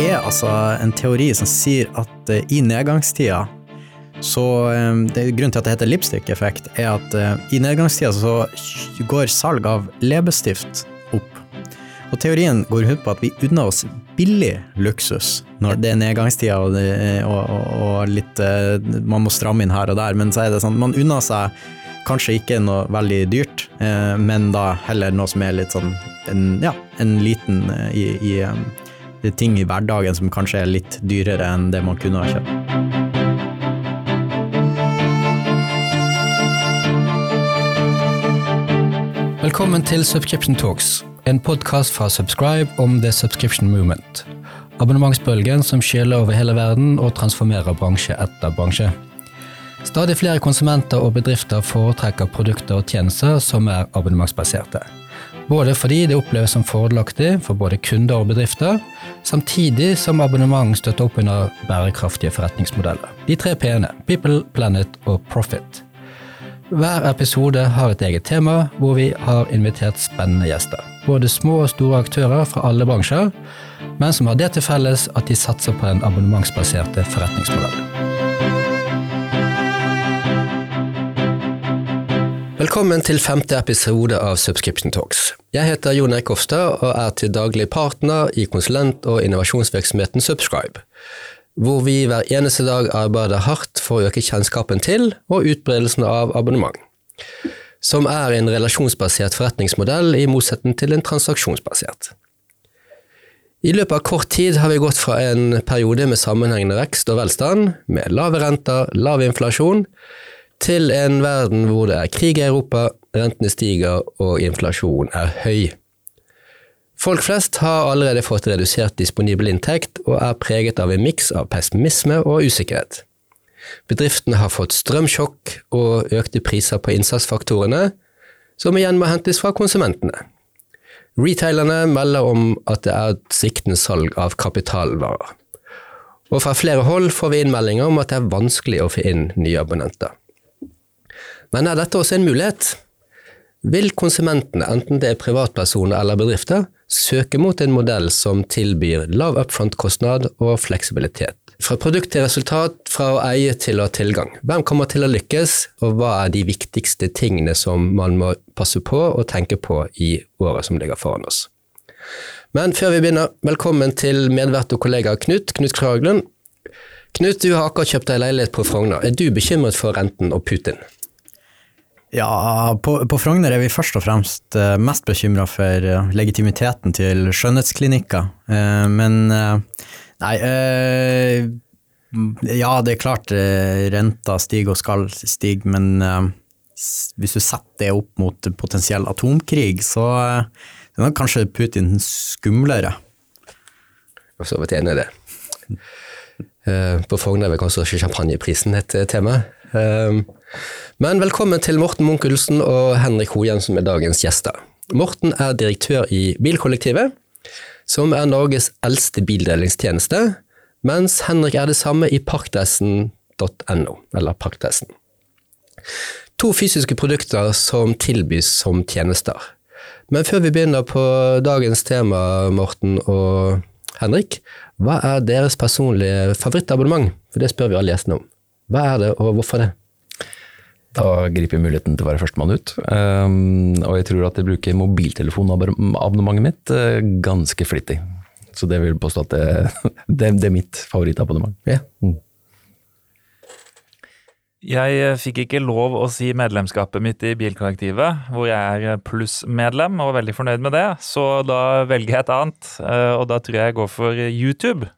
er altså en teori som sier at eh, i nedgangstida så eh, det, Grunnen til at det heter lipstick-effekt, er at eh, i nedgangstida så går salg av leppestift opp. Og teorien går ut på at vi unner oss billig luksus når det er nedgangstida og, og, og, litt Man må stramme inn her og der, men så er det sånn man unner seg kanskje ikke noe veldig dyrt, men da heller noe som er litt sånn en, ja, en liten i, i, ting i hverdagen som kanskje er litt dyrere enn det man kunne ha kjøpt. Velkommen til Subscription Talks, en podkast fra Subscribe om The Subscription Movement. Abonnementsbølgen som skjeler over hele verden og transformerer bransje etter bransje. Stadig flere konsumenter og bedrifter foretrekker produkter og tjenester som er abonnementsbaserte. Både fordi det oppleves som fordelaktig for både kunder og bedrifter, samtidig som abonnementet støtter opp under bærekraftige forretningsmodeller. De tre p-ene People, Planet og Profit. Hver episode har et eget tema, hvor vi har invitert spennende gjester. Både små og store aktører fra alle bransjer, men som har det til felles at de satser på den abonnementsbaserte forretningsmodellen. Velkommen til femte episode av Subscription Talks. Jeg heter Jon Erik Hofstad og er til daglig partner i konsulent- og innovasjonsvirksomheten Subscribe hvor vi hver eneste dag arbeider hardt for å øke kjennskapen til og utbredelsen av abonnement, som er en relasjonsbasert forretningsmodell i motsetning til en transaksjonsbasert. I løpet av kort tid har vi gått fra en periode med sammenhengende vekst og velstand, med lave renter, lav inflasjon, til en verden hvor det er krig i Europa, rentene stiger og inflasjon er høy. Folk flest har allerede fått redusert disponibel inntekt og er preget av en miks av pessimisme og usikkerhet. Bedriftene har fått strømsjokk og økte priser på innsatsfaktorene, som igjen må hentes fra konsumentene. Retailerne melder om at det er sviktende salg av kapitalvarer. Og fra flere hold får vi innmeldinger om at det er vanskelig å få inn nye abonnenter. Men er dette også en mulighet? Vil konsumentene, enten det er privatpersoner eller bedrifter, søke mot en modell som tilbyr lav upfront-kostnad og fleksibilitet. Fra produkt til resultat, fra å eie til å ha tilgang. Hvem kommer til å lykkes, og hva er de viktigste tingene som man må passe på og tenke på i året som ligger foran oss. Men før vi begynner, velkommen til medvert og kollega Knut, Knut Kraglund. Knut, du har akkurat kjøpt deg leilighet på Frogner. Er du bekymret for renten og Putin? Ja, på, på, Frogner er vi først og fremst uh, mest bekymra for uh, legitimiteten til skjønnhetsklinikker. Uh, men nei Ja, det er klart renta stiger og skal stige, men hvis du setter det opp mot potensiell atomkrig, så er nok kanskje Putin skumlere. Jeg er så vidt enig i det. På Frogner er vel kanskje champagneprisen et tema. Men velkommen til Morten Munch-Ulsen og Henrik Hojen som er dagens gjester. Morten er direktør i Bilkollektivet, som er Norges eldste bildelingstjeneste, mens Henrik er det samme i parkdressen.no, eller Parkdressen. To fysiske produkter som tilbys som tjenester. Men før vi begynner på dagens tema, Morten og Henrik, hva er deres personlige favorittabonnement? For det spør vi alle gjestene om. Hva er det, og hvorfor det? Da griper jeg muligheten til å være førstemann ut. Um, og jeg tror at jeg bruker mobiltelefonabonnementet mitt uh, ganske flittig. Så det vil påstå at det, det, det, er mitt favorittabonnement. Yeah. Mm. Jeg eh, fikk ikke lov å si medlemskapet mitt i Bilkollektivet, hvor jeg er plussmedlem og er veldig fornøyd med det, så da velger jeg et annet, og da tror jeg jeg går for YouTube.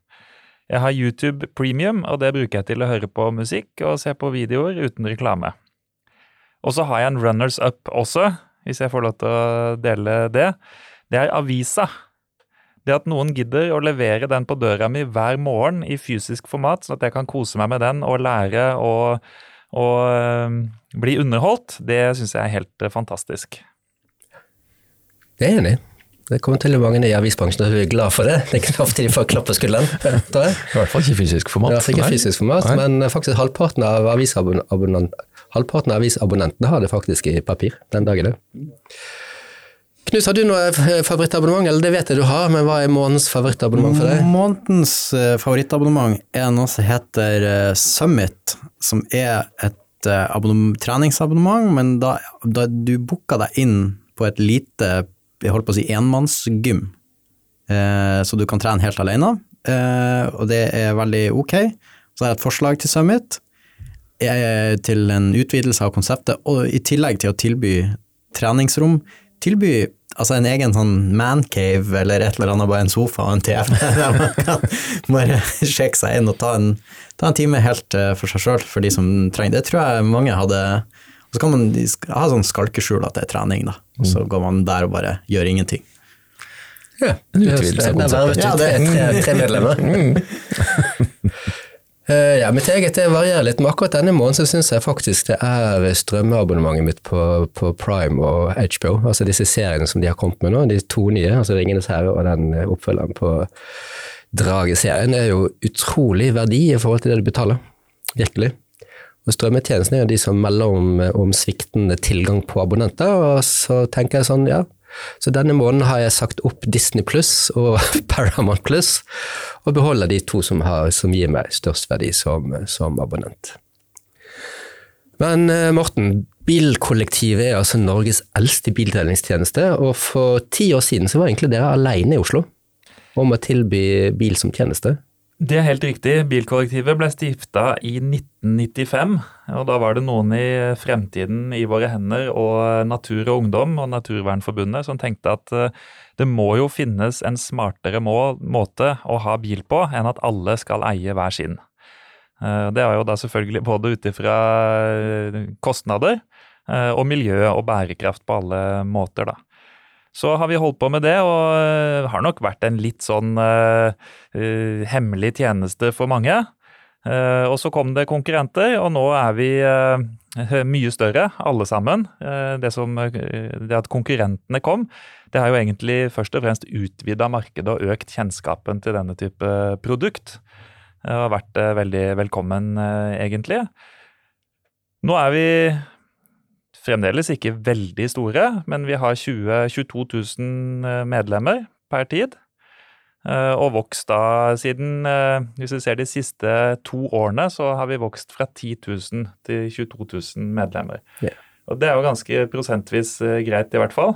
Jeg har YouTube Premium, og det bruker jeg til å høre på musikk og se på videoer uten reklame. Og så har jeg en runners up også, hvis jeg får lov til å dele det. Det er avisa. Det at noen gidder å levere den på døra mi hver morgen i fysisk format, sånn at jeg kan kose meg med den og lære og, og øh, bli underholdt, det syns jeg er helt øh, fantastisk. Det er jeg enig i. Det kommer til mange i avisbransjen og er glad for det. Det er ikke de får klapp på skulderen. I hvert fall ikke fysisk format. Ja, ikke fysisk format, Nei. men faktisk halvparten av avisabonnentene Halvparten av avisabonnentene har det faktisk i papir den dagen òg. Knut, har du noe favorittabonnement? Eller det vet jeg du har, men hva er månedens favorittabonnement for deg? Månedens eh, favorittabonnement er noe som heter eh, Summit, som er et eh, treningsabonnement, men da, da du booker deg inn på et lite, jeg holdt på å si enmannsgym, så du kan trene helt alene, og det er veldig ok. Så har jeg et forslag til Summit, til en utvidelse av konseptet, og i tillegg til å tilby treningsrom, tilby altså en egen sånn mancave eller et eller annet, bare en sofa og en TV, der man kan bare sjekke seg inn og ta en, ta en time helt eh, for seg sjøl, for de som trenger det. tror jeg mange hadde Og så kan man ha sånn skalkeskjul at det er trening, da. Og så går man der og bare gjør ingenting. Ja, En utvidelse av konseptet. Ja, det er tre, tre, tre medlemmer. Eh, ja, mitt eget det varierer litt, men akkurat denne måneden så syns jeg faktisk det er strømmeabonnementet mitt på, på Prime og HBO. Altså disse seriene som de har kommet med nå, de to nye, altså 'Ringenes herre' og den eh, oppfølgeren på Drageserien, er jo utrolig verdi i forhold til det du betaler. Virkelig. Og Strømmetjenesten er jo de som melder om, om sviktende tilgang på abonnenter, og så tenker jeg sånn, ja. Så denne måneden har jeg sagt opp Disney Pluss og Paramount Pluss, og beholder de to som, har, som gir meg størst verdi som, som abonnent. Men eh, Morten, Bilkollektivet er altså Norges eldste bildelingstjeneste, og for ti år siden så var egentlig dere alene i Oslo om å tilby bil som tjeneste. Det er helt riktig. Bilkollektivet ble stifta i 1995. og Da var det noen i Fremtiden i våre hender og Natur og Ungdom og Naturvernforbundet som tenkte at eh, det må jo finnes en smartere må måte å ha bil på enn at alle skal eie hver sin. Eh, Det var jo da selvfølgelig både ut ifra eh, kostnader og miljø og bærekraft på alle måter, da. Så har vi holdt på med det, og eh, har nok vært en litt sånn uh, uh, hemmelig tjeneste for mange. Uh, og så kom det konkurrenter, og nå er vi mye større, alle sammen. Det, som, det at konkurrentene kom, det har jo egentlig først og fremst utvida markedet og økt kjennskapen til denne type produkt. Det har vært veldig velkommen, egentlig. Nå er vi fremdeles ikke veldig store, men vi har 20 22 000 medlemmer per tid. Eh, Og vokst da siden eh, Hvis vi ser de siste to årene, så har vi vokst fra 10 000 til 22 000 medlemmer. Yeah. Og det er jo ganske prosentvis eh, greit, i hvert fall.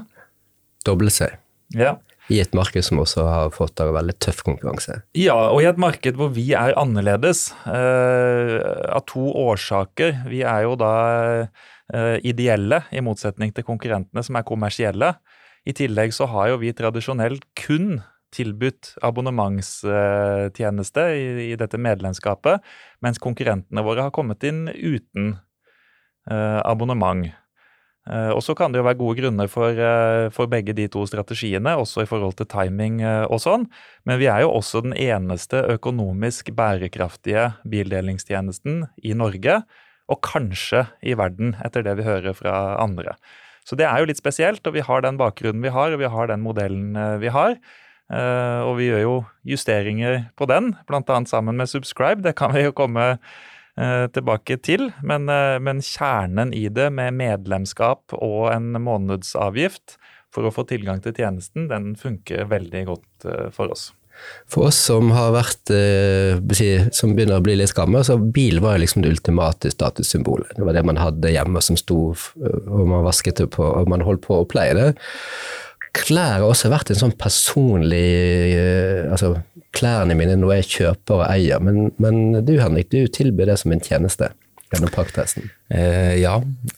Doble seg. Ja. I et marked som også har fått av veldig tøff konkurranse. Ja, og i et marked hvor vi er annerledes, eh, av to årsaker. Vi er jo da ideelle, i motsetning til konkurrentene som er kommersielle. I tillegg så har jo vi tradisjonelt kun tilbudt abonnementstjeneste i, i dette medlemskapet, mens konkurrentene våre har kommet inn uten eh, abonnement. Eh, Og så kan det jo være gode grunner for, eh, for begge de to strategiene, også i forhold til timing eh, og sånn. Men vi er jo også den eneste økonomisk bærekraftige bildelingstjenesten i Norge, og kanskje i verden, etter det vi hører fra andre. Så det er jo litt spesielt, og vi har den bakgrunnen vi har, og vi har den modellen eh, vi har. Eh, Og vi gjør jo justeringer på den, bl.a. sammen med Subscribe. Det kan vi jo komme eh, tilbake til. Men, men kjernen i det med medlemskap og en månedsavgift for å få tilgang til tjenesten, den funker veldig godt for oss. For oss som har vært, eh, som begynner å bli litt gamle, så bil var jo liksom det ultimate statussymbolet. Det var det man hadde hjemme som sto, og man vasket det på, og man holdt på å pleie det. Klær har også vært en sånn personlig eh, Altså, klærne mine er noe kjøper og eier, men, men du Henrik, du tilbyr det som en tjeneste gjennom pakktesten. Eh, ja,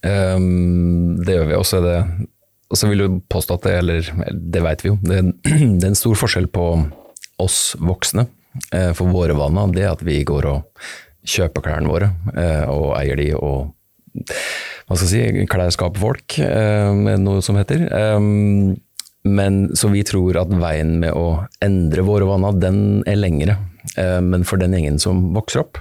ehm, det gjør vi. Også og så vil du påstå at det, eller det vet vi jo, det, det er en stor forskjell på oss voksne. Eh, for våre vaner, det at vi går og kjøper klærne våre eh, og eier de og hva skal jeg si, klesskaper folk, eh, noe som heter. Men så vi tror at veien med å endre våre vaner, den er lengre. Men for den gjengen som vokser opp,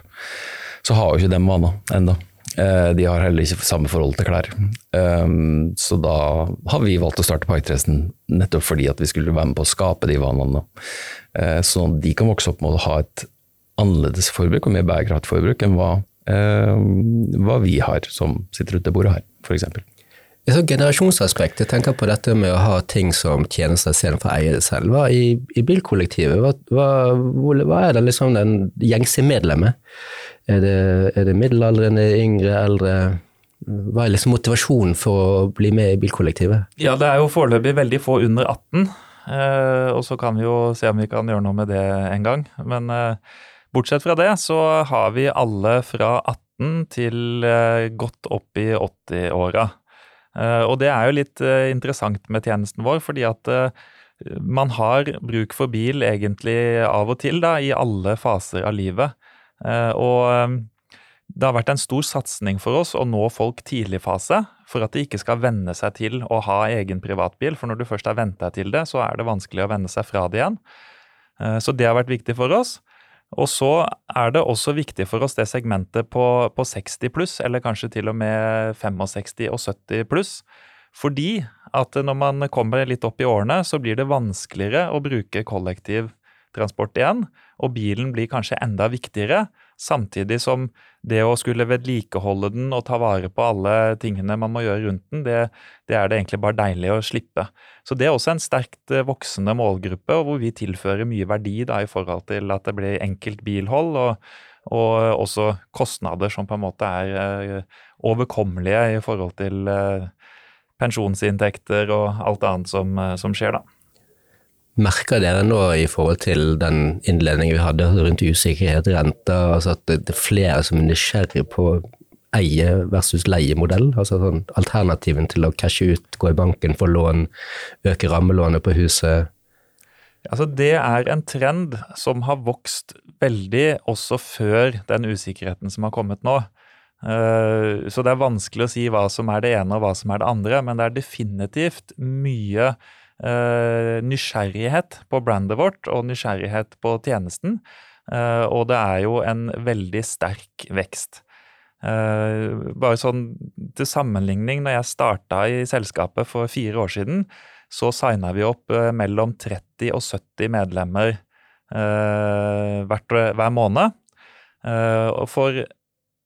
så har jo ikke de vaner enda. Eh, De har heller ikke samme forhold til klær. Um, Så da har vi valgt å starte Parkdressen nettopp fordi at vi skulle være med på å skape de vanene. Eh, Sånn at de kan vokse opp med å ha et annerledes forbruk og mer bærekraftig forbruk enn hva, eh, hva vi har som sitter ute ved bordet her, f.eks. Et sånt generasjonsaspekt, jeg tenker på dette med å ha ting som tjenester istedenfor å eie det selv. Hva i, i bilkollektivet, hva, hva, hva, er det liksom den gjengse medlemmet? Er det, er det middelaldrende, yngre, eldre? Hva er liksom motivasjonen for å bli med i bilkollektivet? Ja, det er jo foreløpig veldig få under 18, eh, og så kan vi jo se om vi kan gjøre noe med det en gang. Men eh, bortsett fra det så har vi alle fra 18 til eh, godt opp i 80-åra. Eh, og det er jo litt interessant med tjenesten vår, fordi at man har bruk for bil egentlig av og til da, i alle faser av livet. Og det har vært en stor satsing for oss å nå folk tidlig fase, for at de ikke skal venne seg til å ha egen privatbil. For når du først har vent deg til det, så er det vanskelig å venne seg fra det igjen. Så det har vært viktig for oss. Og så er det også viktig for oss det segmentet på, på 60 pluss, eller kanskje til og med 65 og 70 pluss. Fordi at når man kommer litt opp i årene, så blir det vanskeligere å bruke kollektivtransport igjen. Og bilen blir kanskje enda viktigere, Samtidig som det å skulle vedlikeholde den og ta vare på alle tingene man må gjøre rundt den, det, det, er det egentlig bare deilig å slippe. Så det er også en sterkt eh, voksende målgruppe, hvor vi tilfører mye verdi da, i forhold til at det blir enkelt bilhold, og, og også kostnader som på en måte er eh, overkommelige i forhold til eh, pensjonsinntekter og alt annet som, som skjer, da. Merker dere nå i forhold til den innledningen vi hadde rundt usikkerhet, renter, altså at det er flere som er nysgjerrig på eie versus leie-modell? Altså sånn alternativen til å cashe ut, gå i banken, få lån, øke rammelånet på huset? Altså det er en trend som har vokst veldig også før den usikkerheten som har kommet nå. Eh, så det er vanskelig å si hva som er det ene og hva som er det andre, men det er definitivt mye nysgjerrighet på brandet vårt og nysgjerrighet på tjenesten. Uh, og det er jo en veldig sterk vekst. Uh, bare sånn til sammenligning, når jeg starta i selskapet for fire år siden, så signa vi opp mellom 30 og 70 medlemmer hver måned. og for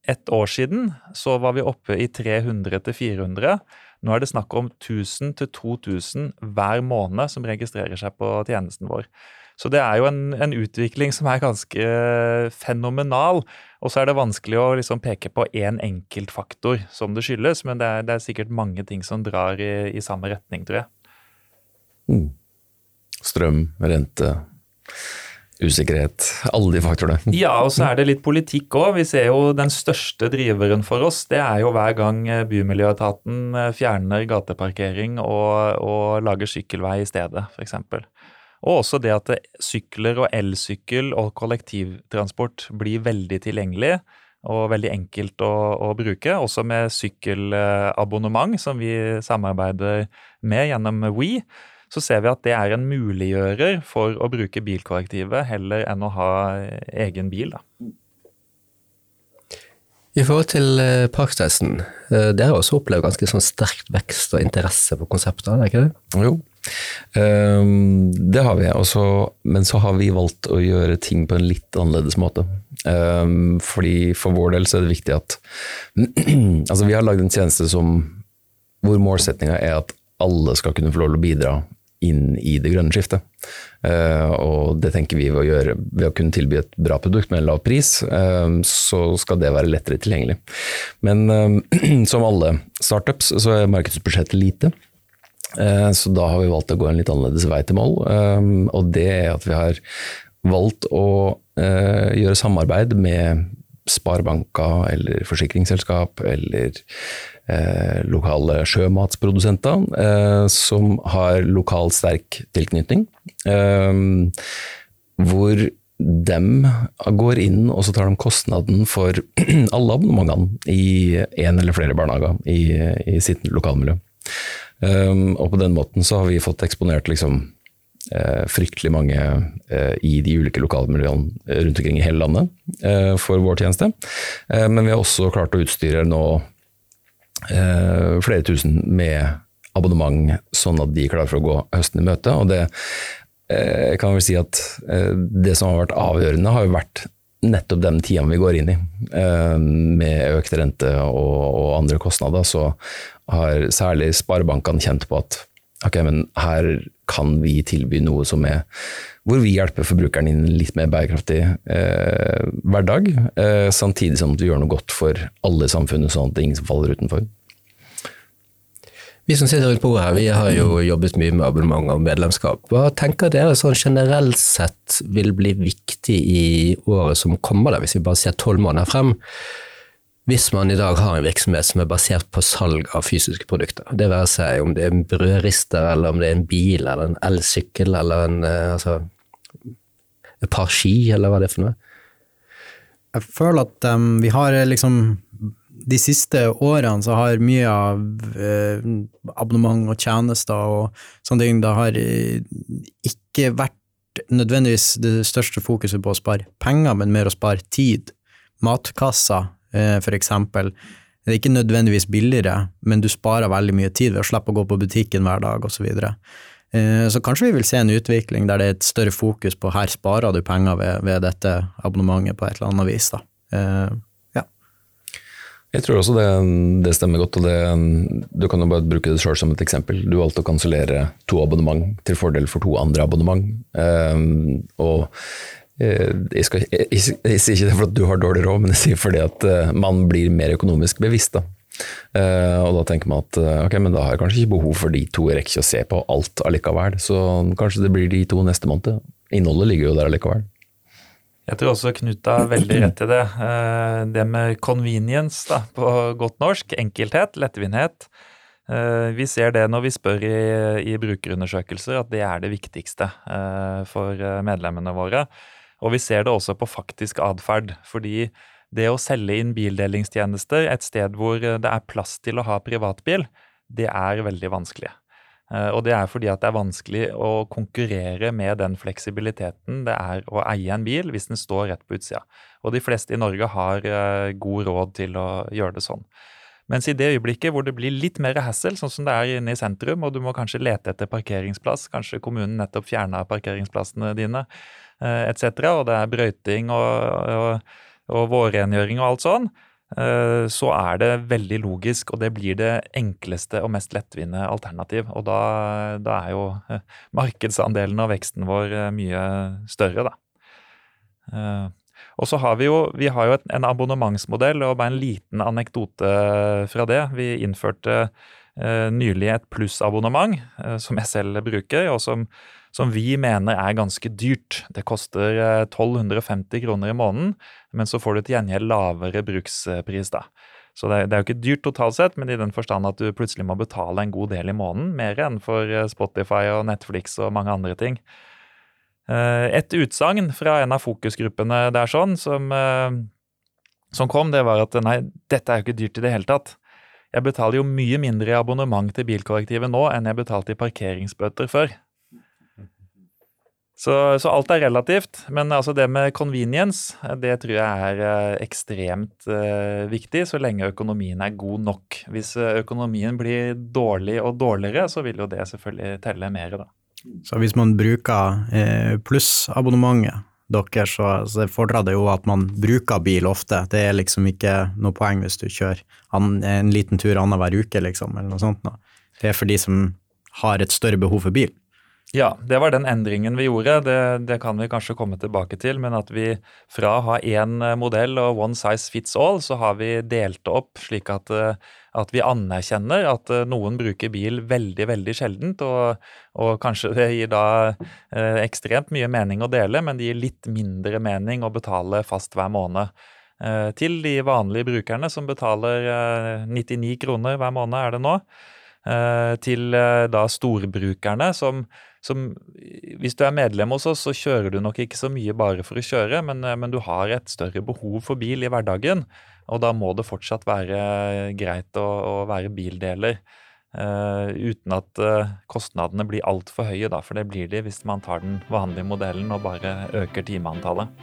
ett år siden så var vi oppe i 300 til 400. Nå er det snakk om 1000 til 2000 hver måned som registrerer seg på tjenesten vår. Så det er jo en, en utvikling som er ganske eh, fenomenal. Og så er det vanskelig å liksom peke på én en enkelt faktor som det skyldes, men det er, det er, sikkert mange ting som drar i, i samme retning, tror jeg. Mm. Strøm, rente usikkerhet, alle de faktorene. Ja, og så er det litt politikk òg. Vi ser jo den største driveren for oss. Det er jo hver gang eh, Bymiljøetaten eh, fjerner gateparkering og, og lager sykkelvei i stedet, f.eks. Og også det at sykler og elsykkel og kollektivtransport blir veldig tilgjengelig og veldig enkelt å, å bruke. Også med sykkelabonnement, som vi samarbeider med gjennom We så ser vi at det er en muliggjører for å bruke bilkollektivet heller enn å ha egen bil. Da. I forhold til eh, Parksteisen, eh, dere har også opplevd ganske sånn sterkt vekst og interesse for konseptet, er det ikke det? Jo, um, det har vi. Også, men så har vi valgt å gjøre ting på en litt annerledes måte. Um, fordi For vår del så er det viktig at Altså, vi har lagd en tjeneste som, hvor målsettinga er at alle skal kunne få lov til å bidra inn i det grønne skiftet. Uh, og det tenker vi ved å gjøre ved å kunne tilby et bra produkt med en lav pris, uh, så skal det være lettere tilgjengelig. Men uh, som alle startups så er markedsbudsjettet lite. Så da har vi valgt å gå en litt annerledes vei til mål, og det er at vi har valgt å gjøre samarbeid med sparebanker eller forsikringsselskap eller eh, lokale sjømatsprodusenter eh, som har lokal sterk tilknytning. Eh, hvor dem går inn og så tar de kostnaden for alle abonnementene i én eller flere barnehager i, i sitt lokalmiljø. Um, og på den måten så har vi fått eksponert liksom, fryktelig mange uh, i de ulike lokalmiljøene rundt omkring i hele landet for vår tjeneste. men vi har også klart å utstyre nå eh, flere tusen med abonnement, sånn at de er klare for å gå høsten i møte. Og det eh, kan vel si at eh, det som har vært avgjørende, har jo vært nettopp den tida vi går inn i, eh, med økt rente og andre kostnader, så har særlig sparebankene kjent på at ok, men her kan vi tilby noe som er hvor vi hjelper forbrukeren inn i en litt mer bærekraftig eh, hverdag, eh, samtidig som vi gjør noe godt for alle i samfunnet, sånn at det er ingen som faller utenfor. Vi som sitter rundt bordet her, vi har jo jobbet mye med abonnement og medlemskap. Hva tenker dere sånn generelt sett vil bli viktig i året som kommer, da, hvis vi bare ser tolv måneder frem? Hvis man i dag har en virksomhet som er basert på salg av fysiske produkter, det være seg om det er en brødrister, eller om det er en bil, eller en elsykkel, eller en, eh, altså, et par ski, eller hva det er for noe? Jeg føler at um, vi har liksom de siste årene så har mye av eh, abonnement og tjenester og sånne ting, det har eh, ikke vært nødvendigvis det største fokuset på å spare penger, men mer å spare tid. Matkassa, eh, eksempel. Det er ikke nødvendigvis billigere, men du sparer veldig mye tid ved å slippe å gå på butikken hver dag, osv. Så, eh, så kanskje vi vil se en utvikling der det er et større fokus på her sparer du penger ved, ved dette abonnementet på et eller annet vis. da. Ja. jeg tror også det, det stemmer godt. og det, Du kan jo bare bruke det sjøl som et eksempel. Du valgte å kansellere to abonnement til fordel for to andre abonnement. Og eh, jeg, skal, jeg, jeg, jeg, sier ikke det for at du har dårlig råd, men jeg sier fordi at uh, man blir mer økonomisk bevisst. da. Uh, og da tenker man at ok, men da har jeg kanskje ikke behov for de to, jeg rekker å se på alt allikevel. Så kanskje det blir de to neste måned. Innholdet ligger jo der allikevel. Jeg tror også Knut har veldig rett i det. Eh, det med convenience da, på godt norsk, enkelthet, lettvinnhet. Eh, vi ser det når vi spør i, i brukerundersøkelser at det er det viktigste eh, for medlemmene våre. Og vi ser det også på faktisk atferd. Fordi det å selge inn bildelingstjenester et sted hvor det er plass til å ha privatbil, det er veldig vanskelig. Eh, og det er fordi at det er vanskelig å konkurrere med den fleksibiliteten det er å eie en bil hvis den står rett på utsida. Og de fleste i Norge har eh, god råd til å gjøre det sånn. Mens i det øyeblikket hvor det blir litt mer hassle, sånn som det er inne i sentrum, og du må kanskje lete etter parkeringsplass, kanskje kommunen nettopp fjerna parkeringsplassene dine, eh, etc., og det er brøyting og, og, og vårrengjøring og alt sånn, Eh, så er det veldig logisk, og det blir det enkleste og mest lettvinte alternativ. Og da, da er jo eh, markedsandelen og veksten vår mye større, da. Og så har vi jo vi har jo en abonnementsmodell, og bare en liten anekdote fra det. Vi innførte nylig et plussabonnement, som jeg selv bruker, og som som vi mener er ganske dyrt. Det koster 1250 eh, kroner i måneden, men så får du til gjengjeld lavere brukspris. da. Så det, det, er jo ikke dyrt totalt sett, men i den forstand at du plutselig må betale en god del i måneden, mer enn for eh, Spotify og Netflix og mange andre ting. Eh, et utsagn fra en av fokusgruppene der sånn, som, som kom, det var at nei, dette er jo ikke dyrt i det hele tatt. Jeg betaler jo mye mindre i abonnement til bilkollektivet nå enn jeg betalte i parkeringsbøter før. Så, så, alt er relativt. Men altså det med convenience, det tror jeg er eh, ekstremt viktig, så lenge økonomien er god nok. Hvis eh, økonomien blir dårlig og dårligere, så vil jo det selvfølgelig telle mer, da. Så hvis man bruker eh, plussabonnementet deres, så, fordrer det jo at man bruker bil ofte. Det er liksom ikke noe poeng hvis du kjører en, en liten tur annenhver uke, liksom, eller noe sånt. Det er for de som har et større behov for bil. Ja, det var den endringen vi gjorde. Det, det, kan vi kanskje komme tilbake til. Men at vi fra å ha én eh, modell og one size fits all, så har vi delt opp slik at, eh, at vi anerkjenner at eh, noen bruker bil veldig, veldig sjeldent. Og, og kanskje det gir da ekstremt mye mening å dele, men det gir litt mindre mening å betale fast hver måned. Til de vanlige brukerne som betaler eh, 99 kroner hver måned, er det nå. til da storbrukerne som som Hvis du er medlem hos oss, så kjører du nok ikke så mye bare for å kjøre, men, eh, men du har et større behov for bil i hverdagen. Og da må det fortsatt være greit å, å være bildeler. Uh, uten at uh, kostnadene blir altfor høye, da, for det blir de hvis man tar den vanlige modellen og bare øker timeantallet.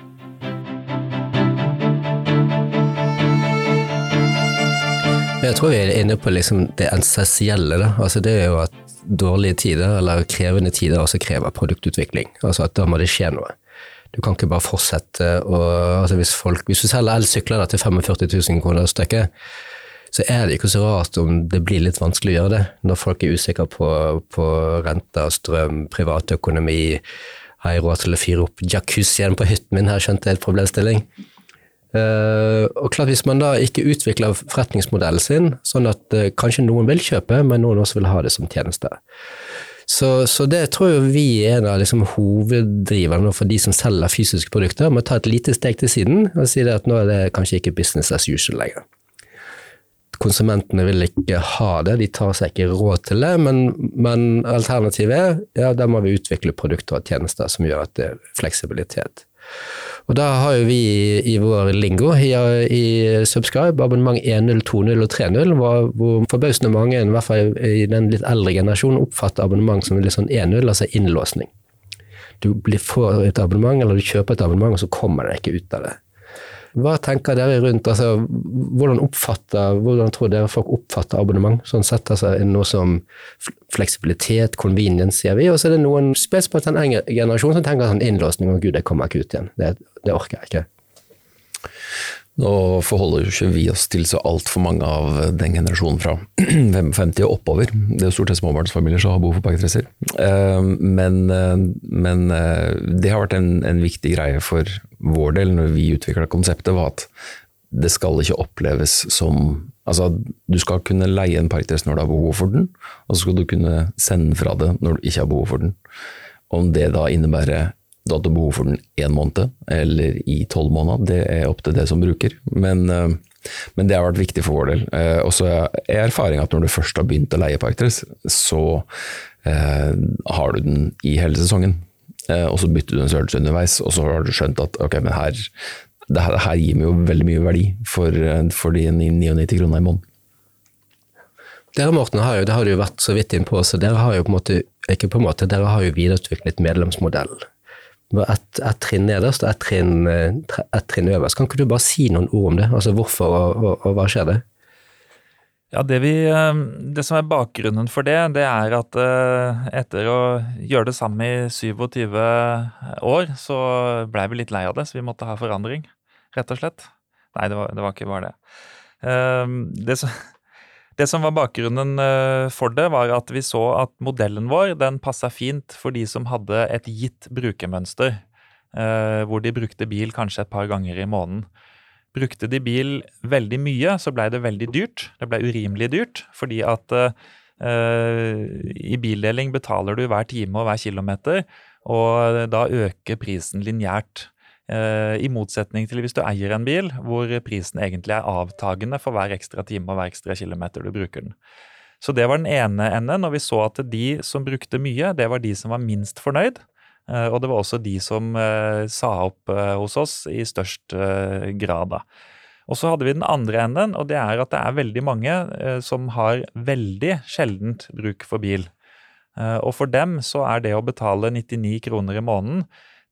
Jeg tror vi er inne på liksom det essensielle. Altså det er jo at dårlige tider eller krevende tider også krever produktutvikling. Altså at da må det skje noe. Du kan ikke bare fortsette å altså hvis, folk, hvis du selger elsykler til 45 000 kroner stykket, så er det ikke så rart om det blir litt vanskelig å gjøre det, når folk er usikre på, på renter, strøm, privatøkonomi. Har jeg råd til å fyre opp jacuzzien på hytten min? Her skjønte jeg et problemstilling. Uh, og klart Hvis man da ikke utvikler forretningsmodellen sin, sånn at uh, kanskje noen vil kjøpe, men noen også vil ha det som tjeneste. Så, så det tror jeg vi er en av liksom hoveddriverne for de som selger fysiske produkter, Må ta et lite steg til siden og si at nå er det kanskje ikke business as usual lenger konsumentene vil ikke ha det, de tar seg ikke råd til det. Men, men alternativet er ja, da må vi utvikle produkter og tjenester som gjør at det er fleksibilitet. Og da har jo vi i vår lingo i, i Subscribe abonnement 1.0, 2.0 og 3.0, hvor, hvor forbausende mange, i hvert fall i den litt eldre generasjonen, oppfatter abonnement som litt sånn 1.0, altså innlåsning. Du får et abonnement, eller du kjøper et abonnement, og så kommer det ikke ut av det. Hva tenker dere rundt altså, hvordan, hvordan tror dere folk oppfatter abonnement? Sånn sett altså, Noe som fleksibilitet, convenience, sier vi. Og så er det noen spesielt en generasjonen som tenker sånn innlåsning, og gud, jeg kommer ikke ut igjen. Det, det orker jeg ikke. Nå forholder jo ikke vi oss til så altfor mange av den generasjonen fra 55 og oppover. Det er jo stort sett småbarnsfamilier som har behov for parkdresser. Eh, men, eh, men, eh, det har vært en, en, viktig greie for vår del når vi utvikla konseptet, var at det skal ikke oppleves som Altså, du skal kunne leie en parkdress når du har behov for den, og så skal du kunne sende fra det når du ikke har behov for den. Om det da innebærer du hadde behov for den én måned eller i tolv måneder, det er opp til det som bruker. Men, eh, men det har vært viktig for vår del. Eh, og så er erfaringa at når du først har begynt å leie parkdress, så eh, har du den i hele sesongen. Eh, og så bytter du en størrelse underveis, og så har du skjønt at ok, men her, det her, her gir meg jo veldig mye verdi for, eh, for de 99 kroner i måneden. Dere Morten, har jo, det har du jo vært så vidt innpå, så dere har jo på en måte, ikke på en måte, dere har jo videreutviklet medlemsmodellen ett et trinn nederst og ett eh, et trinn øverst. Kan ikke du bare si noen ord om det? Altså hvorfor og, og, og hva skjer det? Ja, det, vi, eh, det, som er bakgrunnen for det, det er at eh, etter å gjøre det samme i 27 år, så blei vi litt lei av det, så vi måtte ha forandring, rett og slett. Nei, det var, det var ikke bare det. Det som, det som var bakgrunnen eh, for det, var at vi så at modellen vår den passa fint for de som hadde et gitt brukermønster, hvor de brukte bil kanskje et par ganger i måneden. Brukte de bil veldig mye, så blei det veldig dyrt. Det blei urimelig dyrt, fordi at uh, i bildeling betaler du hver time og hver kilometer, og da øker prisen lineært. Eh, I motsetning til hvis du eier en bil hvor prisen egentlig er avtagende for hver ekstra time og hver ekstra kilometer du bruker den. Så det var den ene enden, og vi så at de som brukte mye, det var de som var minst fornøyd. Eh, og det var også de som eh, sa opp hos oss i størst grad. da. Og så hadde vi den andre enden, og det er at det er veldig mange som har veldig sjeldent bruk for bil. Og for dem så er det å betale 99 kroner i måneden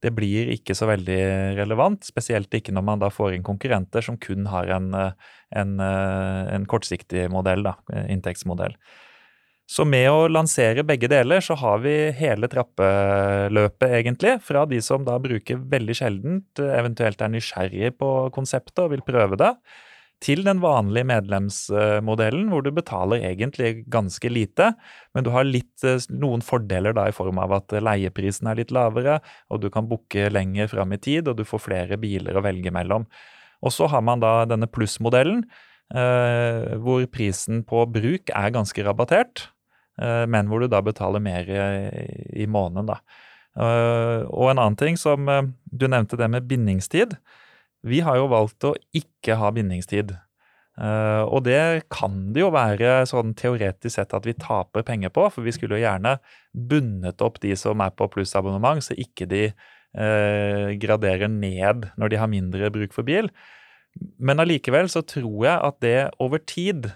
det blir ikke så veldig relevant. Spesielt ikke når man da får inn konkurrenter som kun har en, en, en kortsiktig modell, da, inntektsmodell. Så med å lansere begge deler, så har vi hele trappeløpet, egentlig. Fra de som da bruker veldig sjeldent, eventuelt er nysgjerrig på konseptet og vil prøve det, til den vanlige medlemsmodellen, hvor du betaler egentlig ganske lite, men du har litt, eh, noen fordeler da i form av at leieprisen er litt lavere, og du kan booke lenger fram i tid, og du får flere biler å velge mellom. Og så har man da denne plussmodellen, eh, hvor prisen på bruk er ganske rabattert, men hvor du da betaler mer i, i måneden, da. Uh, og en annen ting som uh, du nevnte, det med bindingstid. Vi har jo valgt å ikke ha bindingstid. Og det kan det jo være sånn teoretisk sett at vi taper penger på, for vi skulle jo gjerne bundet opp de som er på plussabonnement, så ikke de uh, graderer ned når de har mindre bruk for bil. Men allikevel så tror jeg at det over tid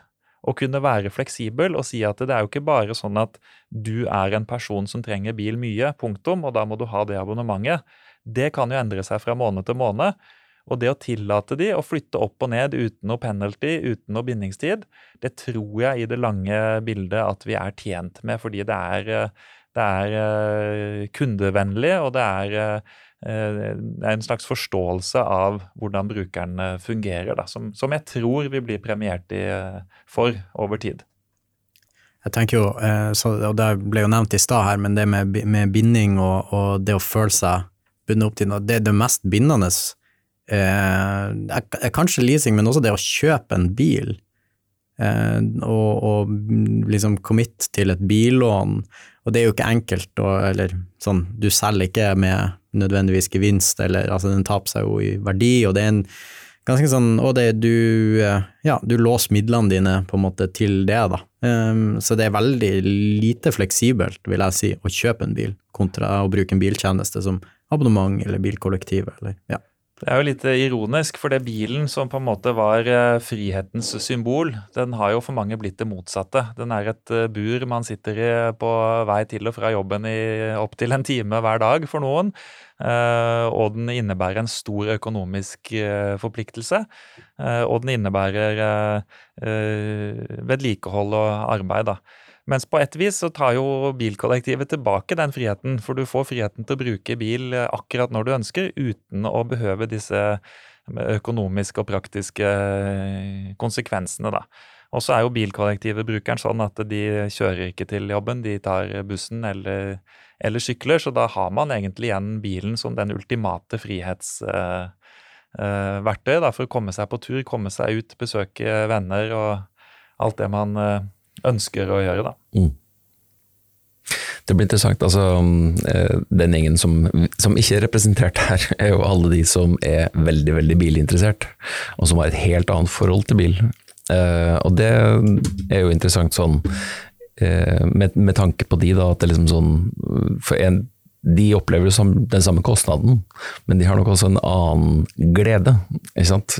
å kunne være fleksibel og si at det er jo ikke bare sånn at du er en person som trenger bil mye, punktum, og da må du ha det abonnementet. Det kan jo endre seg fra måned til måned. Og det å tillate de å flytte opp og ned uten noe penalty, uten noe bindingstid, det tror jeg i det lange bildet at vi er tjent med, fordi det er, det er eh, kundevennlig, og det er det er en slags forståelse av hvordan brukeren fungerer, da, som, som, jeg tror vi blir premiert i, for over tid. Jeg tenker jo, så, og Det ble jo nevnt i stad her, men det med, med binding og, og, det å føle seg bundet opp til noe, det er det mest bindende. Eh, kanskje leasing, men også det å kjøpe en bil. Eh, og, og, liksom commit til et billån. Og det er jo ikke enkelt, og, eller sånn, du selger ikke med nødvendigvis gevinst, eller altså den taper seg jo i verdi, og det er en ganske sånn Og det du eh, Ja, du låser midlene dine på en måte til det, da. Um, så det er veldig lite fleksibelt, vil jeg si, å kjøpe en bil kontra å bruke en biltjeneste som abonnement eller bilkollektiv, eller ja. Det er jo litt ironisk, for det bilen som på en måte var eh, frihetens symbol, den har jo for mange blitt det motsatte. Den er et eh, bur man sitter i på vei til og fra jobben i opptil en time hver dag for noen. Eh, og den innebærer en stor økonomisk forpliktelse. Og den innebærer vedlikehold og arbeid, da. Mens på et vis så tar jo bilkollektivet tilbake den friheten, for du får friheten til å bruke bil eh, akkurat når du ønsker, uten å behøve disse eh, økonomiske og praktiske eh, konsekvensene, da. Og så er jo bilkollektivet brukeren sånn at de kjører ikke til jobben, de tar bussen eller, eller sykler, så da har man egentlig igjen bilen som den ultimate frihetsverktøy uh, for å komme seg på tur, komme seg ut, besøke venner og alt det man ønsker å gjøre. da. Mm. Det blir interessant. altså eh, Den gjengen som, som, ikke er representert her, er jo alle de som er veldig veldig bilinteressert, og som har et helt annet forhold til bil. Uh, og det er jo interessant sånn uh, med, med, tanke på de, da, at det liksom sånn For en de opplever den samme kostnaden, men de har nok også en annen glede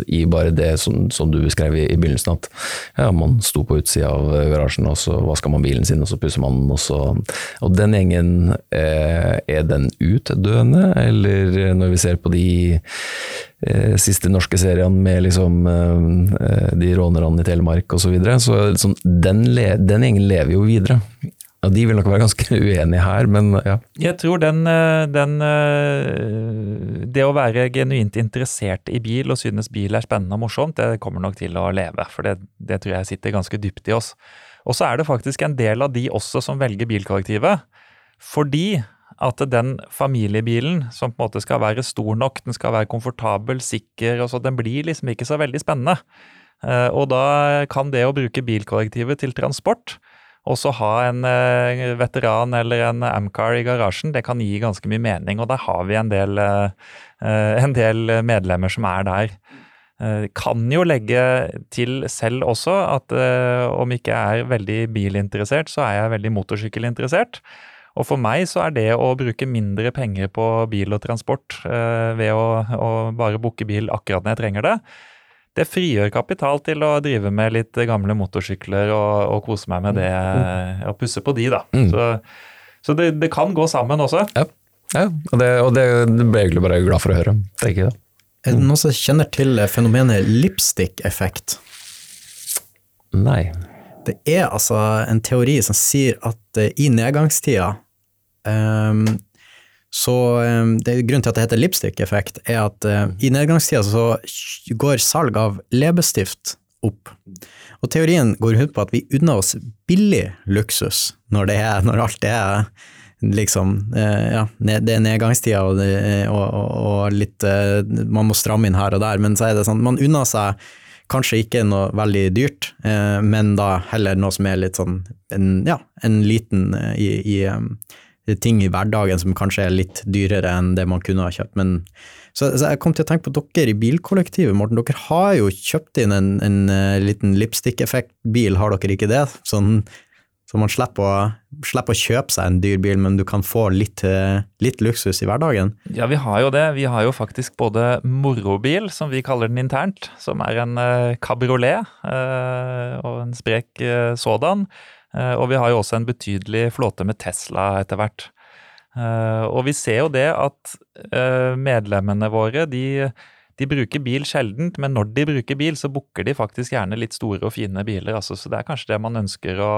i bare det som, som du beskrev i, i, begynnelsen. At ja, man sto på utsida av garasjen, og så vaska man bilen sin, og så pusser man den. Og, så, og den gjengen, eh, er den utdøende? Eller når vi ser på de eh, siste norske seriene med liksom, eh, de rånerne i Telemark osv., så, videre, så liksom, den, den gjengen lever jo videre. Ja, De vil nok være ganske uenige her, men ja. Jeg tror den, eh, den, eh, Det å være genuint interessert i bil og synes bil er spennende og morsomt, det kommer nok til å leve. For det, det tror jeg sitter ganske dypt i oss. Og så er det faktisk en del av de også som velger bilkollektivet. Fordi at den familiebilen, som på en måte skal være stor nok, den skal være komfortabel, sikker, og så den blir liksom ikke så veldig spennende. Eh, og da kan det å bruke bilkollektivet til transport og så ha en uh, veteran eller en Amcar i garasjen, det kan gi ganske mye mening. Og der har vi en del, uh, en del medlemmer som er der. Kan jo legge til selv også at om ikke jeg er veldig bilinteressert, så er jeg veldig motorsykkelinteressert. Og for meg så er det å bruke mindre penger på bil og transport ved å, å bare booke bil akkurat når jeg trenger det, det frigjør kapital til å drive med litt gamle motorsykler og, og kose meg med det, mm. og pusse på de, da. Mm. Så, så det, det, kan gå sammen også. Ja, ja og, det, og det, ble jeg egentlig bare glad for å høre. tenker jeg. Er det noen som kjenner til fenomenet lipstick-effekt? Nei. Det er altså en teori som sier at eh, i nedgangstida um, så ehm, det, Grunnen til at det heter lipstick-effekt, er at uh, i nedgangstida så går salg av leppestift opp. Og teorien går ut på at vi unner oss billig luksus når, det er, når alt er liksom uh, Ja, det er nedgangstida og, og, og, og, litt Man må stramme inn her og der, men så er det sånn Man unner seg kanskje ikke noe veldig dyrt, men da heller noe som er litt sånn en, ja, en liten i, i um, ting i hverdagen som kanskje er litt dyrere enn det man kunne ha kjøpt. Men, så, så, jeg kom til å tenke på dere i bilkollektivet, Morten. Dere har jo kjøpt inn en, en uh, liten lipstick-effekt-bil, har dere ikke det? Sånn, så man slipper å, slipper å, kjøpe seg en dyr bil, men du kan få litt, uh, litt, luksus i hverdagen? Ja, vi har jo det. Vi har jo faktisk både morobil, som vi kaller den internt, som er en kabriolet og en sprek sådan. Eh, og vi har jo også en betydelig flåte med Tesla etter hvert. Eh, og vi ser jo det at eh, medlemmene våre, de, de bruker bil sjeldent, men når de bruker bil, så booker de faktisk gjerne litt store og fine biler. Altså, så det er kanskje det man ønsker å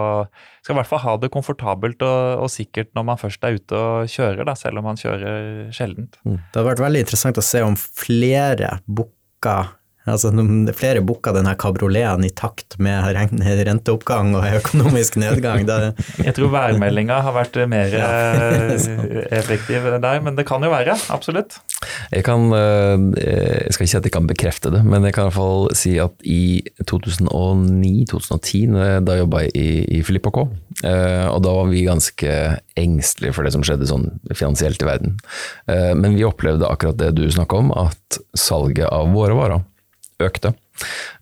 Skal i hvert fall ha det komfortabelt og, og sikkert når man først er ute og kjører, da, selv om man kjører sjeldent. Det hadde vært veldig interessant å se om flere booker Altså, flere booka denne kabrioleten i takt med renteoppgang og økonomisk nedgang. Det... Jeg tror værmeldinga har vært mer ja. effektiv der, men det kan jo være. Absolutt. Jeg, kan, eh, jeg skal ikke si at jeg kan bekrefte det, men jeg kan i hvert fall si at i 2009-2010, da jobba jeg i, i Filippa K, eh, og da var vi ganske engstelige for det som skjedde sånn finansielt i verden. Men vi opplevde akkurat det du snakka om, at salget av våre varer økte.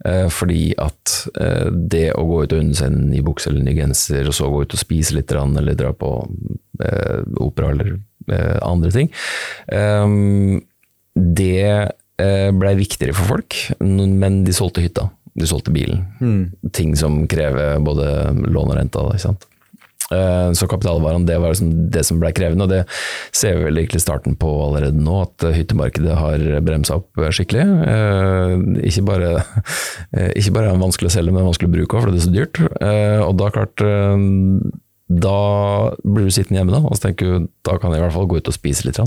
Eh, fordi at eh, det å gå ut og unne seg en ny bukse eller en ny genser, og så gå ut og spise litt, eller dra på eh, opera eller andre ting, det blei viktigere for folk, men de solgte hytta. De solgte bilen. Mm. Ting som krever både lån og renta. Ikke sant? Eh, så kapitalvarene det var liksom det som ble krevende, og det ser vi vel egentlig starten på allerede nå, at hyttemarkedet har bremsa opp skikkelig. Eh, ikke bare, ikke bare er det vanskelig å selge, men vanskelig å bruke òg, for det er så dyrt. Eh, og da klart da blir du sittende hjemme da, og så tenker du da kan jeg i hvert fall gå ut og spise litt.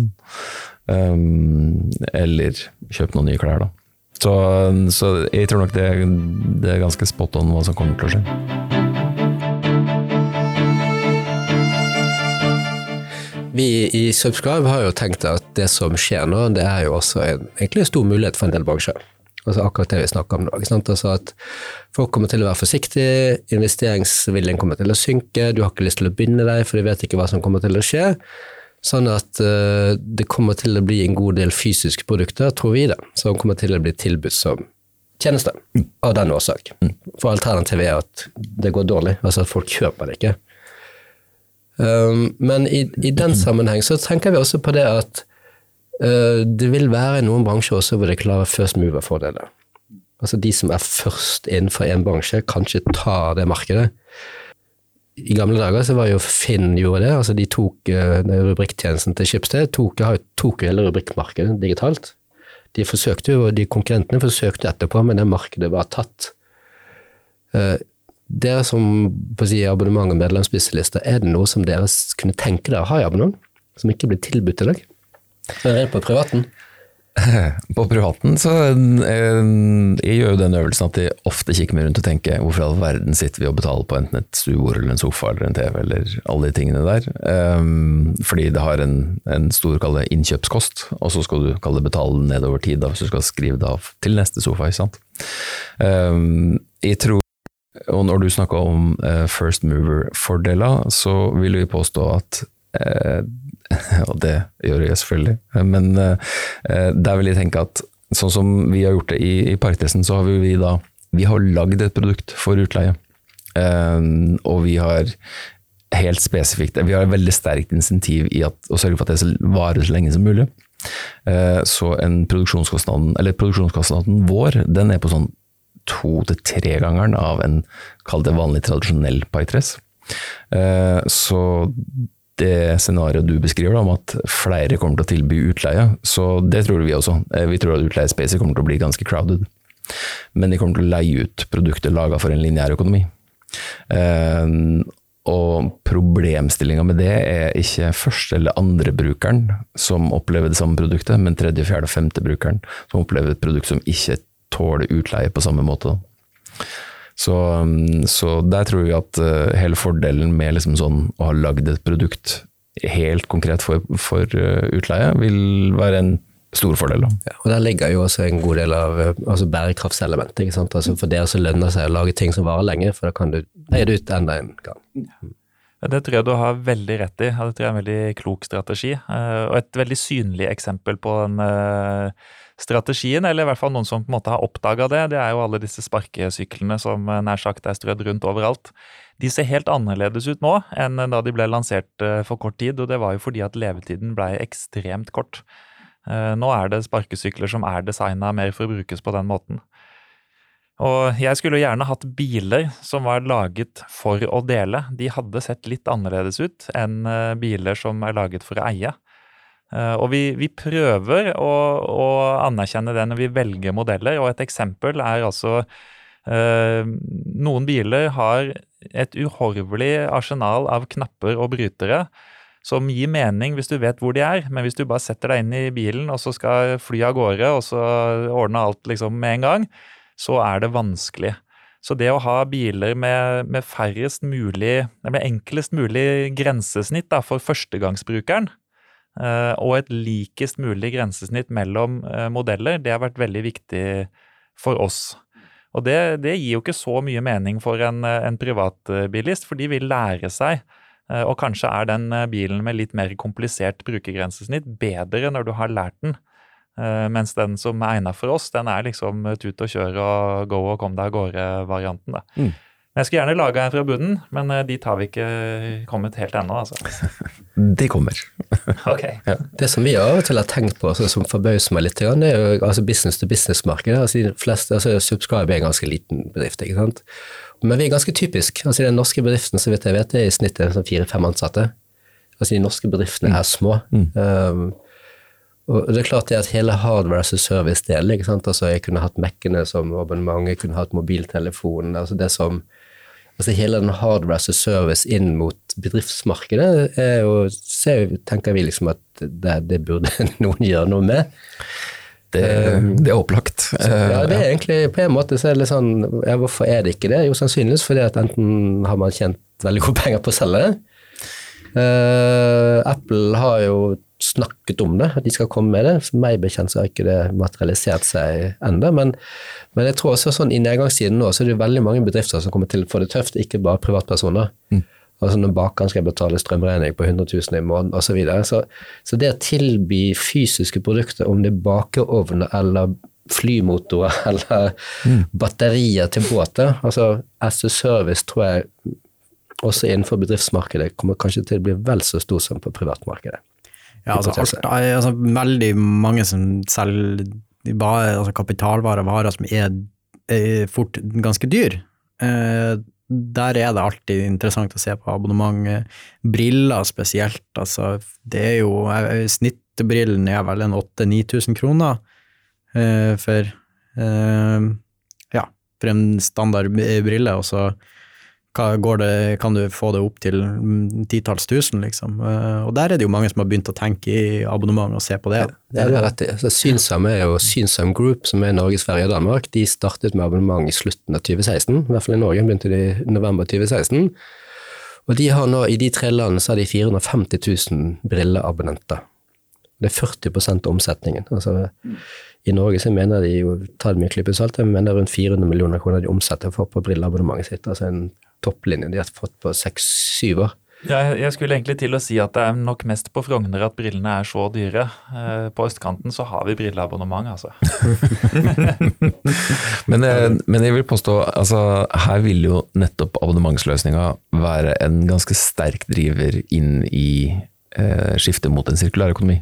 Eller kjøpe noen nye klær, da. Så, så jeg tror nok det, det er ganske spot on hva som kommer til å skje. Vi i Subscribe har jo tenkt at det som skjer nå, det er jo også en, egentlig en stor mulighet for en del bransjer. Altså akkurat det vi snakker om nå. Altså at Folk kommer til å være forsiktige, investeringsviljen kommer til å synke, du har ikke lyst til å binde deg, for du vet ikke hva som kommer til å skje. Sånn at uh, det kommer til å bli en god del fysiske produkter, tror vi det, som kommer til å bli tilbudt som tjeneste, av den årsak. For alternativet er at det går dårlig, altså at folk kjøper det ikke. Um, men i, i, den sammenheng så tenker vi også på det at uh, det vil være noen bransjer også hvor det klarer first mover-fordeler. Altså de som er først innenfor en bransje, kanskje tar det markedet. I gamle dager så var jo Finn gjorde det, altså de tok uh, rubrikktjenesten til Schibsted, tok, tok hele rubrikkmarkedet digitalt. De forsøkte jo, de konkurrentene forsøkte etterpå, men det markedet var tatt. Uh, dere som på å si, abonnement og medlemsspesialister, er det noe som dere kunne tenke dere å ha i abonnement, som ikke blir tilbudt i dag? Er det på privaten? På privaten så eh, jeg gjør jo den øvelsen at jeg ofte kikker meg rundt og tenker hvorfor i all verden sitter vi og betaler på enten et stuebord eller en sofa eller en TV eller alle de tingene der. Um, fordi det har en, en stor kalle innkjøpskost, og så skal du kalle det betale nedover tid da, hvis du skal skrive det av til neste sofa. ikke sant? Um, jeg tror og når du snakker om uh, first mover-fordeler, så vil vi påstå at uh, Og det gjør jeg selvfølgelig, men uh, der vil jeg tenke at sånn som vi har gjort det i, i Parktesten, så har vi, vi da vi har lagd et produkt for utleie. og vi har helt spesifikt Vi har et veldig sterkt insentiv i at, å sørge for at det varer så lenge som mulig. Så en produksjonskostnaden, eller produksjonskostnaden vår, den er på sånn to til tre-gangeren av en, kall det vanlig tradisjonell parkdress. Eh, så det scenarioet du beskriver om at flere kommer til å tilby utleie, så det tror vi også. Eh, vi tror at utleiespacet kommer til å bli ganske crowded. Men de kommer til å leie ut produkter laga for en lineær økonomi. Eh, og problemstillinga med det er ikke første eller andre brukeren som opplever det samme produktet, men tredje, fjerde og femte brukeren som opplever et produkt som ikke tåle utleie på samme måte. Så, um, så, der tror vi at uh, hele fordelen med liksom sånn å ha lagd et produkt helt konkret for, for uh, utleie, vil være en stor fordel. Ja, og Der ligger jo også en god del av uh, altså bærekraftselementet. Altså For dere så lønner seg å lage ting som varer lenge, for da kan du leie det ut enda en gang. Det tror jeg du har veldig rett i. Det tror jeg er en veldig klok strategi. Og et veldig synlig eksempel på den strategien, eller i hvert fall noen som på en måte har oppdaga det, det er jo alle disse sparkesyklene som eh, nær sagt er strødd rundt overalt. De ser helt annerledes ut nå enn da de ble lansert eh, for kort tid, og det var jo fordi at levetiden ble ekstremt kort. Eh, nå er det sparkesykler som er designa mer for å brukes på den måten. Og jeg skulle gjerne hatt biler som var laget for å dele. De hadde sett litt annerledes ut enn biler som er laget for å eie. Eh, og vi, vi prøver å, å, anerkjenne det når vi velger modeller, og et eksempel er altså eh, Noen biler har et uhorvelig arsenal av knapper og brytere som gir mening hvis du vet hvor de er, men hvis du bare setter deg inn i bilen og så skal fly av gårde og så ordne alt liksom med en gang, så er det vanskelig. Så det å ha biler med, med færrest mulig, med enklest mulig grensesnitt da, for førstegangsbrukeren, eh, og et likest mulig grensesnitt mellom eh, modeller, det har vært veldig viktig for oss. Og det, det gir jo ikke så mye mening for en, en privatbilist, for de vil lære seg Eh, og kanskje er den eh, bilen med litt mer komplisert brukergrensesnitt bedre når du har lært den. Eh, mens den som er egna for oss, den er liksom tut og kjør og go og kom deg av gårde-varianten. Mm. Jeg skulle gjerne laga en fra bunnen, men dit har vi ikke kommet helt ennå. Altså. De kommer. okay. ja. Det som vi av og til har tenkt på, altså, som forbauser meg litt, det er jo altså business to business-markedet. Altså, altså, Subscribe er en ganske liten bedrift. ikke sant? Men vi er ganske typisk. Altså, den norske bedriften så vidt jeg vet, er i snitt sånn fire-fem ansatte. Altså, de norske bedriftene er små. Mm. Um, og det er klart det at hele hardware as a service-delen altså Jeg kunne hatt Mac-ene som abonnement, jeg kunne hatt mobiltelefonen. altså det som altså Hele den hardware as a service inn mot bedriftsmarkedet er jo, ser, tenker vi liksom at det, det burde noen gjøre noe med. Det, ehm, det, er opplagt. Så, ja, det er egentlig på en måte så er det litt sånn ja, Hvorfor er det ikke det? Jo, sannsynligvis fordi at enten har man tjent veldig gode penger på å selge det. Uh, Apple har jo snakket om det, at de skal komme med det. For meg bekjent så har ikke det materialisert seg ennå. Men, men, jeg tror også sånn i nedgangstiden nå så er det veldig mange bedrifter som kommer til å få det tøft, ikke bare privatpersoner. Mm. Altså når bakeren skal betale strømregning på 100 000 i måneden osv. Så, videre. så Så det å tilby fysiske produkter, om det er bakeovner eller flymotorer eller mm. batterier til båter, altså as a service tror jeg også innenfor bedriftsmarkedet kommer kanskje til å bli vel så stor som på privatmarkedet. Ja, altså, alt, altså, veldig mange som selger altså, kapitalvarer, varer som er, er fort ganske dyr. Eh, der er det alltid interessant å se på abonnement. Briller spesielt, altså. Det er jo Snittbrillen er vel en 8000-9000 kroner eh, for eh, Ja, for en standard brille, og så det, kan du få det opp til titalls tusen, liksom. Eh, og der er det jo mange som har begynt å tenke i abonnement og se på det. det er rett i. Synsam er jo Synsam Group, som er Norge, Sverige og Danmark. De startet med abonnement i slutten av 2016, i hvert fall i Norge begynte de i november 2016. Og de har nå, i de tre landene, så har de 450 000 brilleabonnenter. Det er 40% av omsetningen. Altså, I Norge så mener de jo, ta det med klype salt, mener rundt 400 millioner kroner de omsetter for på brilleabonnementet sitt. Altså en topplinje de har fått på seks-syv år. Ja, jeg skulle egentlig til å si at det er nok mest på Frogner at brillene er så dyre. Eh, på østkanten så har vi brilleabonnement, altså. men, jeg, men, jeg vil påstå, altså her vil jo nettopp abonnementsløsninga være en ganske sterk driver inn i eh, skiftet mot en sirkulær økonomi.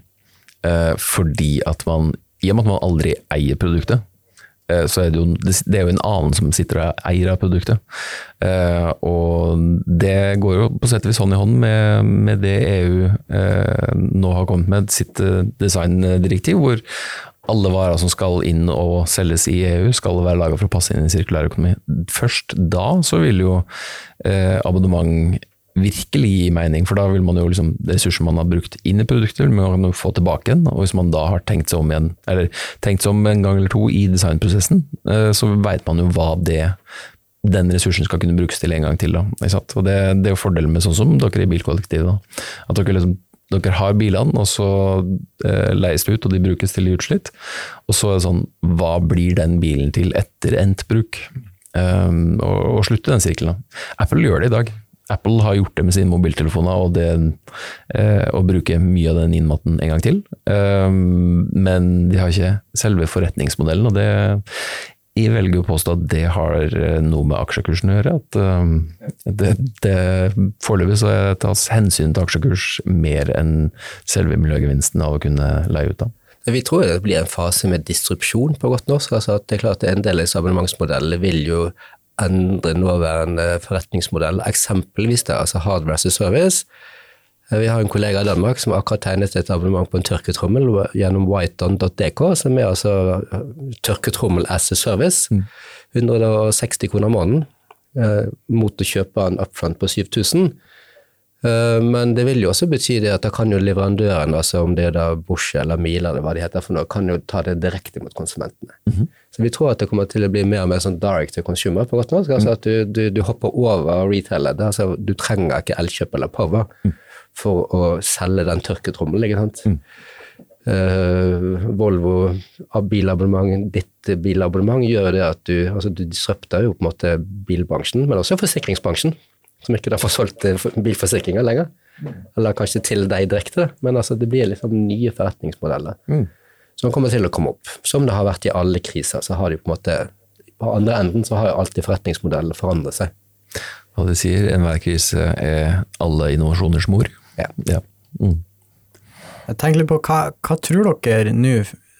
Eh, fordi at man, i og med at man aldri eier produktet, Eh, så er det, jo, det er jo en annen som sitter og eier av produktet. Eh, og det går jo på sett og vis hånd i hånd med, med det EU eh, nå har kommet med sitt designdirektiv, hvor alle varer som skal inn og selges i EU, skal være laga for å passe inn i sirkulær økonomi. Først da så vil jo abonnement virkelig gi mening, for da vil man jo liksom ressurser man har brukt inn i produktet, vil man få tilbake igjen. Og hvis man da har tenkt seg om igjen, eller tenkt seg om en gang eller to i designprosessen, eh, så veit man jo hva det den ressursen skal kunne brukes til en gang til. Da, og det, det, er jo fordelen med sånn som dere i bilkollektivet. At dere, liksom, dere har bilene, og så eh, leies det ut, og de brukes til utslitt. Og så er det sånn, hva blir den bilen til etter endt bruk? Um, og, og slutte den sirkelen. Apple gjør det i dag. Apple har gjort det med sine mobiltelefoner og det eh, å bruke mye av den innmaten en gang til. Um, men de har ikke selve forretningsmodellen, og det jeg velger å påstå at det har eh, noe med aksjekursen å gjøre. At um, Foreløpig så tas hensyn til aksjekurs mer enn selve miljøgevinsten av å kunne leie ut. da. Vi tror det blir en fase med disrupsjon på godt norsk. altså at det er klart En del av abonnementsmodellene vil jo endre nåværende forretningsmodell, eksempelvis det, altså hardware as a service. Eh, Vi har en kollega i Danmark som akkurat tegnet et abonnement på en tørketrommel gjennom whiteon.dk, som er altså eh, tørketrommel as a service. 160 kroner måneden eh, mot å kjøpe en upfront på 7000. Eh, Men det vil jo også bety det at da kan jo leverandøren, altså om det er da Bosch eller Miele eller hva de heter for noe, kan jo ta det direkte mot konsumentene. Så vi tror at det kommer til å bli mer og mer sånn direct to consumer på godt norsk. Altså at du, du, du hopper over retailet. Altså, du trenger ikke Elkjøp eller Power for å selge den tørketrommelen, ikke sant. Eh, Volvo av bilabonnement, ditt bilabonnement gjør det at du, altså du disrupter jo på en måte bilbransjen, men også forsikringsbransjen, som ikke da får solgt eh, bilforsikringer lenger. Eller kanskje til deg direkte, men altså det blir liksom nye forretningsmodeller som kommer til å komme opp. Som det har vært i alle kriser, så har de på en måte På andre enden så har jo alltid forretningsmodellen forandret seg. Hva de sier, enhver krise er alle innovasjoners mor. Ja. Ja. Mm. Jeg tenker litt på hva, hva tror dere nå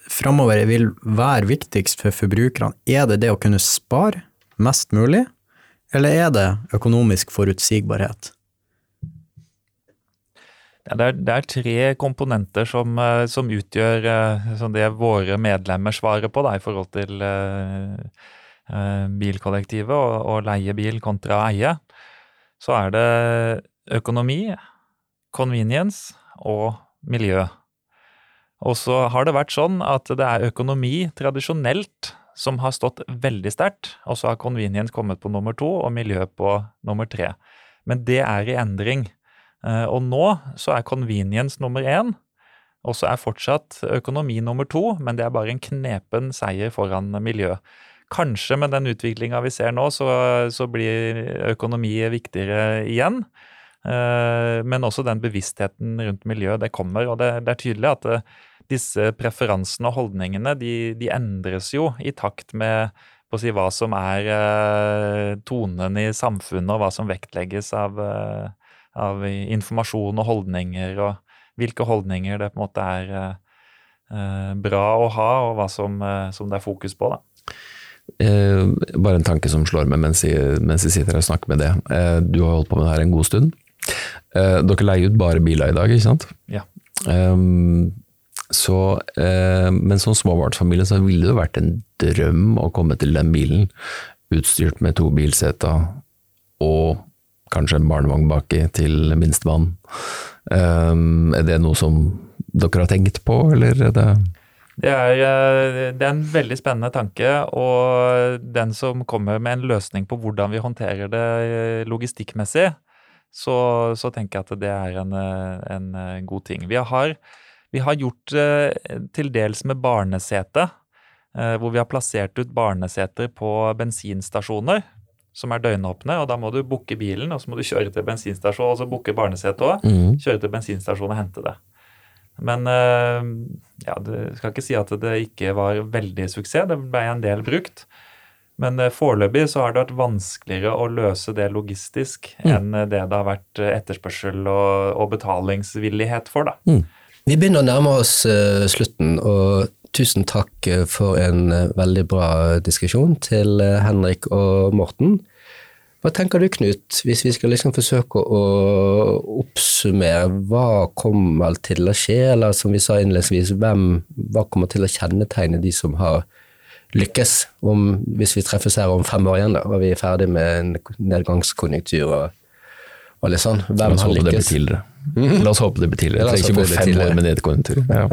framover vil være viktigst for forbrukerne? Er det det å kunne spare mest mulig, eller er det økonomisk forutsigbarhet? Ja, det, er, det er tre komponenter som, eh, som utgjør eh, som det våre medlemmer svarer på da, i forhold til eh, bilkollektivet og, og leie bil kontra eie. Så er det økonomi, convenience og miljø. Og så har det vært sånn at det er økonomi tradisjonelt som har stått veldig sterkt, og så har convenience kommet på nummer to og miljø på nummer tre. Men det er i endring. Eh, Og nå så er convenience nummer én, og så er fortsatt økonomi nummer to, men det er bare en knepen seier foran miljø. Kanskje med den utviklinga vi ser nå, så, så blir økonomi viktigere igjen. Eh, Men også den bevisstheten rundt miljø, det kommer. Og det, det er tydelig at eh, disse preferansene og holdningene, de, de endres jo i takt med si, hva som er tonen i samfunnet, og hva som vektlegges av, av informasjon og holdninger, og hvilke holdninger det på en måte er eh, eh, bra å ha, og hva som, eh, som det er fokus på. da. Eh, bare en tanke som slår meg mens jeg, mens jeg sitter her og snakker med det. Eh, du har holdt på med det her en god stund. Eh, dere leier ut bare biler i dag, ikke sant? Ja. Ehm, så, eh, men som småbarnsfamilie så ville det jo vært en drøm å komme til den bilen utstyrt med to bilseter og kanskje en barnevogn baki til minstemann. Um, er det noe som dere har tenkt på, eller er det Det er, eh, det er en veldig spennende tanke, og den som kommer med en løsning på hvordan vi håndterer det eh, logistikkmessig, så, så tenker jeg at det er en, eh, en god ting. Vi har, vi har gjort til dels med barnesete, hvor vi har plassert ut barneseter på bensinstasjoner som er døgnåpne, og da må du booke bilen, og så må du kjøre til bensinstasjon, og så booke barnesetet òg. Mm. Kjøre til bensinstasjonen og hente det. Men eh, ja, du skal ikke si at det ikke var veldig suksess. Det ble en del brukt. Men eh, foreløpig så har det vært vanskeligere å løse det logistisk enn eh, det det har vært etterspørsel og, og betalingsvillighet for, da. Vi begynner å nærme oss uh, slutten, og tusen takk eh, for en eh, veldig bra diskusjon til eh, Henrik og Morten. Hva tenker du, Knut, hvis vi skal liksom forsøke å oppsummere hva kommer til å skje, eller som vi sa innledningsvis, hvem, hva kommer til å kjennetegne de som har lykkes, om, hvis vi treffes her om fem år igjen, da, og vi er ferdig med en nedgangskonjunktur og, og litt sånn. La Hvem oss har håpe det blir lykkes? tidligere. La oss håpe det blir tidligere. La Det oss trenger ikke gå fem år med nedkonjunktur. Ja.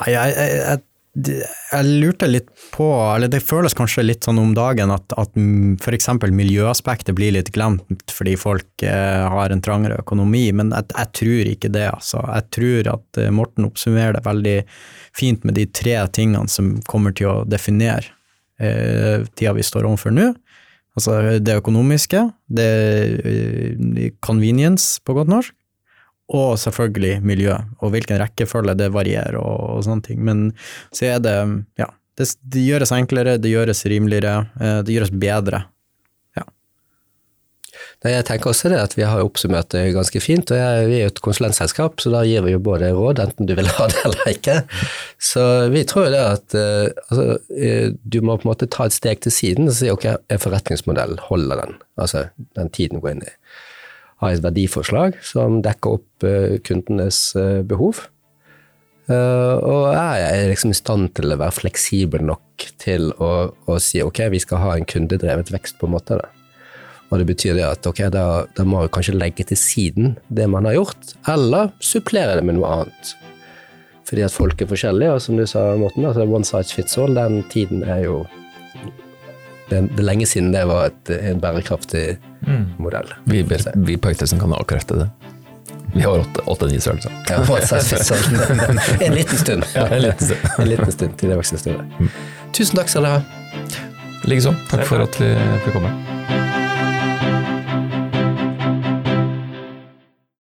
Nei, jeg, jeg, jeg, lurte litt på, eller det føles kanskje litt sånn om dagen at, at f.eks. miljøaspektet blir litt glemt fordi folk eh, har en trangere økonomi, men jeg tror ikke det. Altså. Jeg tror at eh, Morten oppsummerer det veldig fint med de tre tingene som kommer til å definere eh, tida vi står overfor nå. Altså det økonomiske, det eh, convenience på godt norsk, og selvfølgelig miljø, og hvilken rekkefølge det varierer og, og sånne ting. Men så er det, ja, det, det gjøres enklere, det gjøres rimeligere, eh, det gjøres bedre. Nei, jeg tenker også det at vi har oppsummert det ganske fint, og jeg, vi er jo et konsulentselskap, så da gir vi jo både råd, enten du vil ha det eller ikke. Så vi tror jo det at eh, altså, eh, du må på en måte ta et steg til siden og si ok, er forretningsmodellen, holder den? Altså den tiden går inn i. ha et verdiforslag som dekker opp eh, kundenes eh, behov. Eh, og jeg er liksom i stand til å være fleksibel nok til å, å si ok, vi skal ha en kundedrevet vekst på en måte. Da. Og det betyr det at ok, da, da må vi kanskje legge til siden det man har gjort, eller supplere det med noe annet. Fordi at folk er forskjellige, og som du sa, Morten, altså one size fits all, den tiden er jo det, det er lenge siden det var et, en bærekraftig modell. Vi, vi på Øytesen kan avkrefte det. Vi har åtte-ni størrelser. en liten stund. Ja, en liten stund. en liten stund til det vokser større. Tusen takk skal dere ha. Likeså. Takk for at vi fikk komme.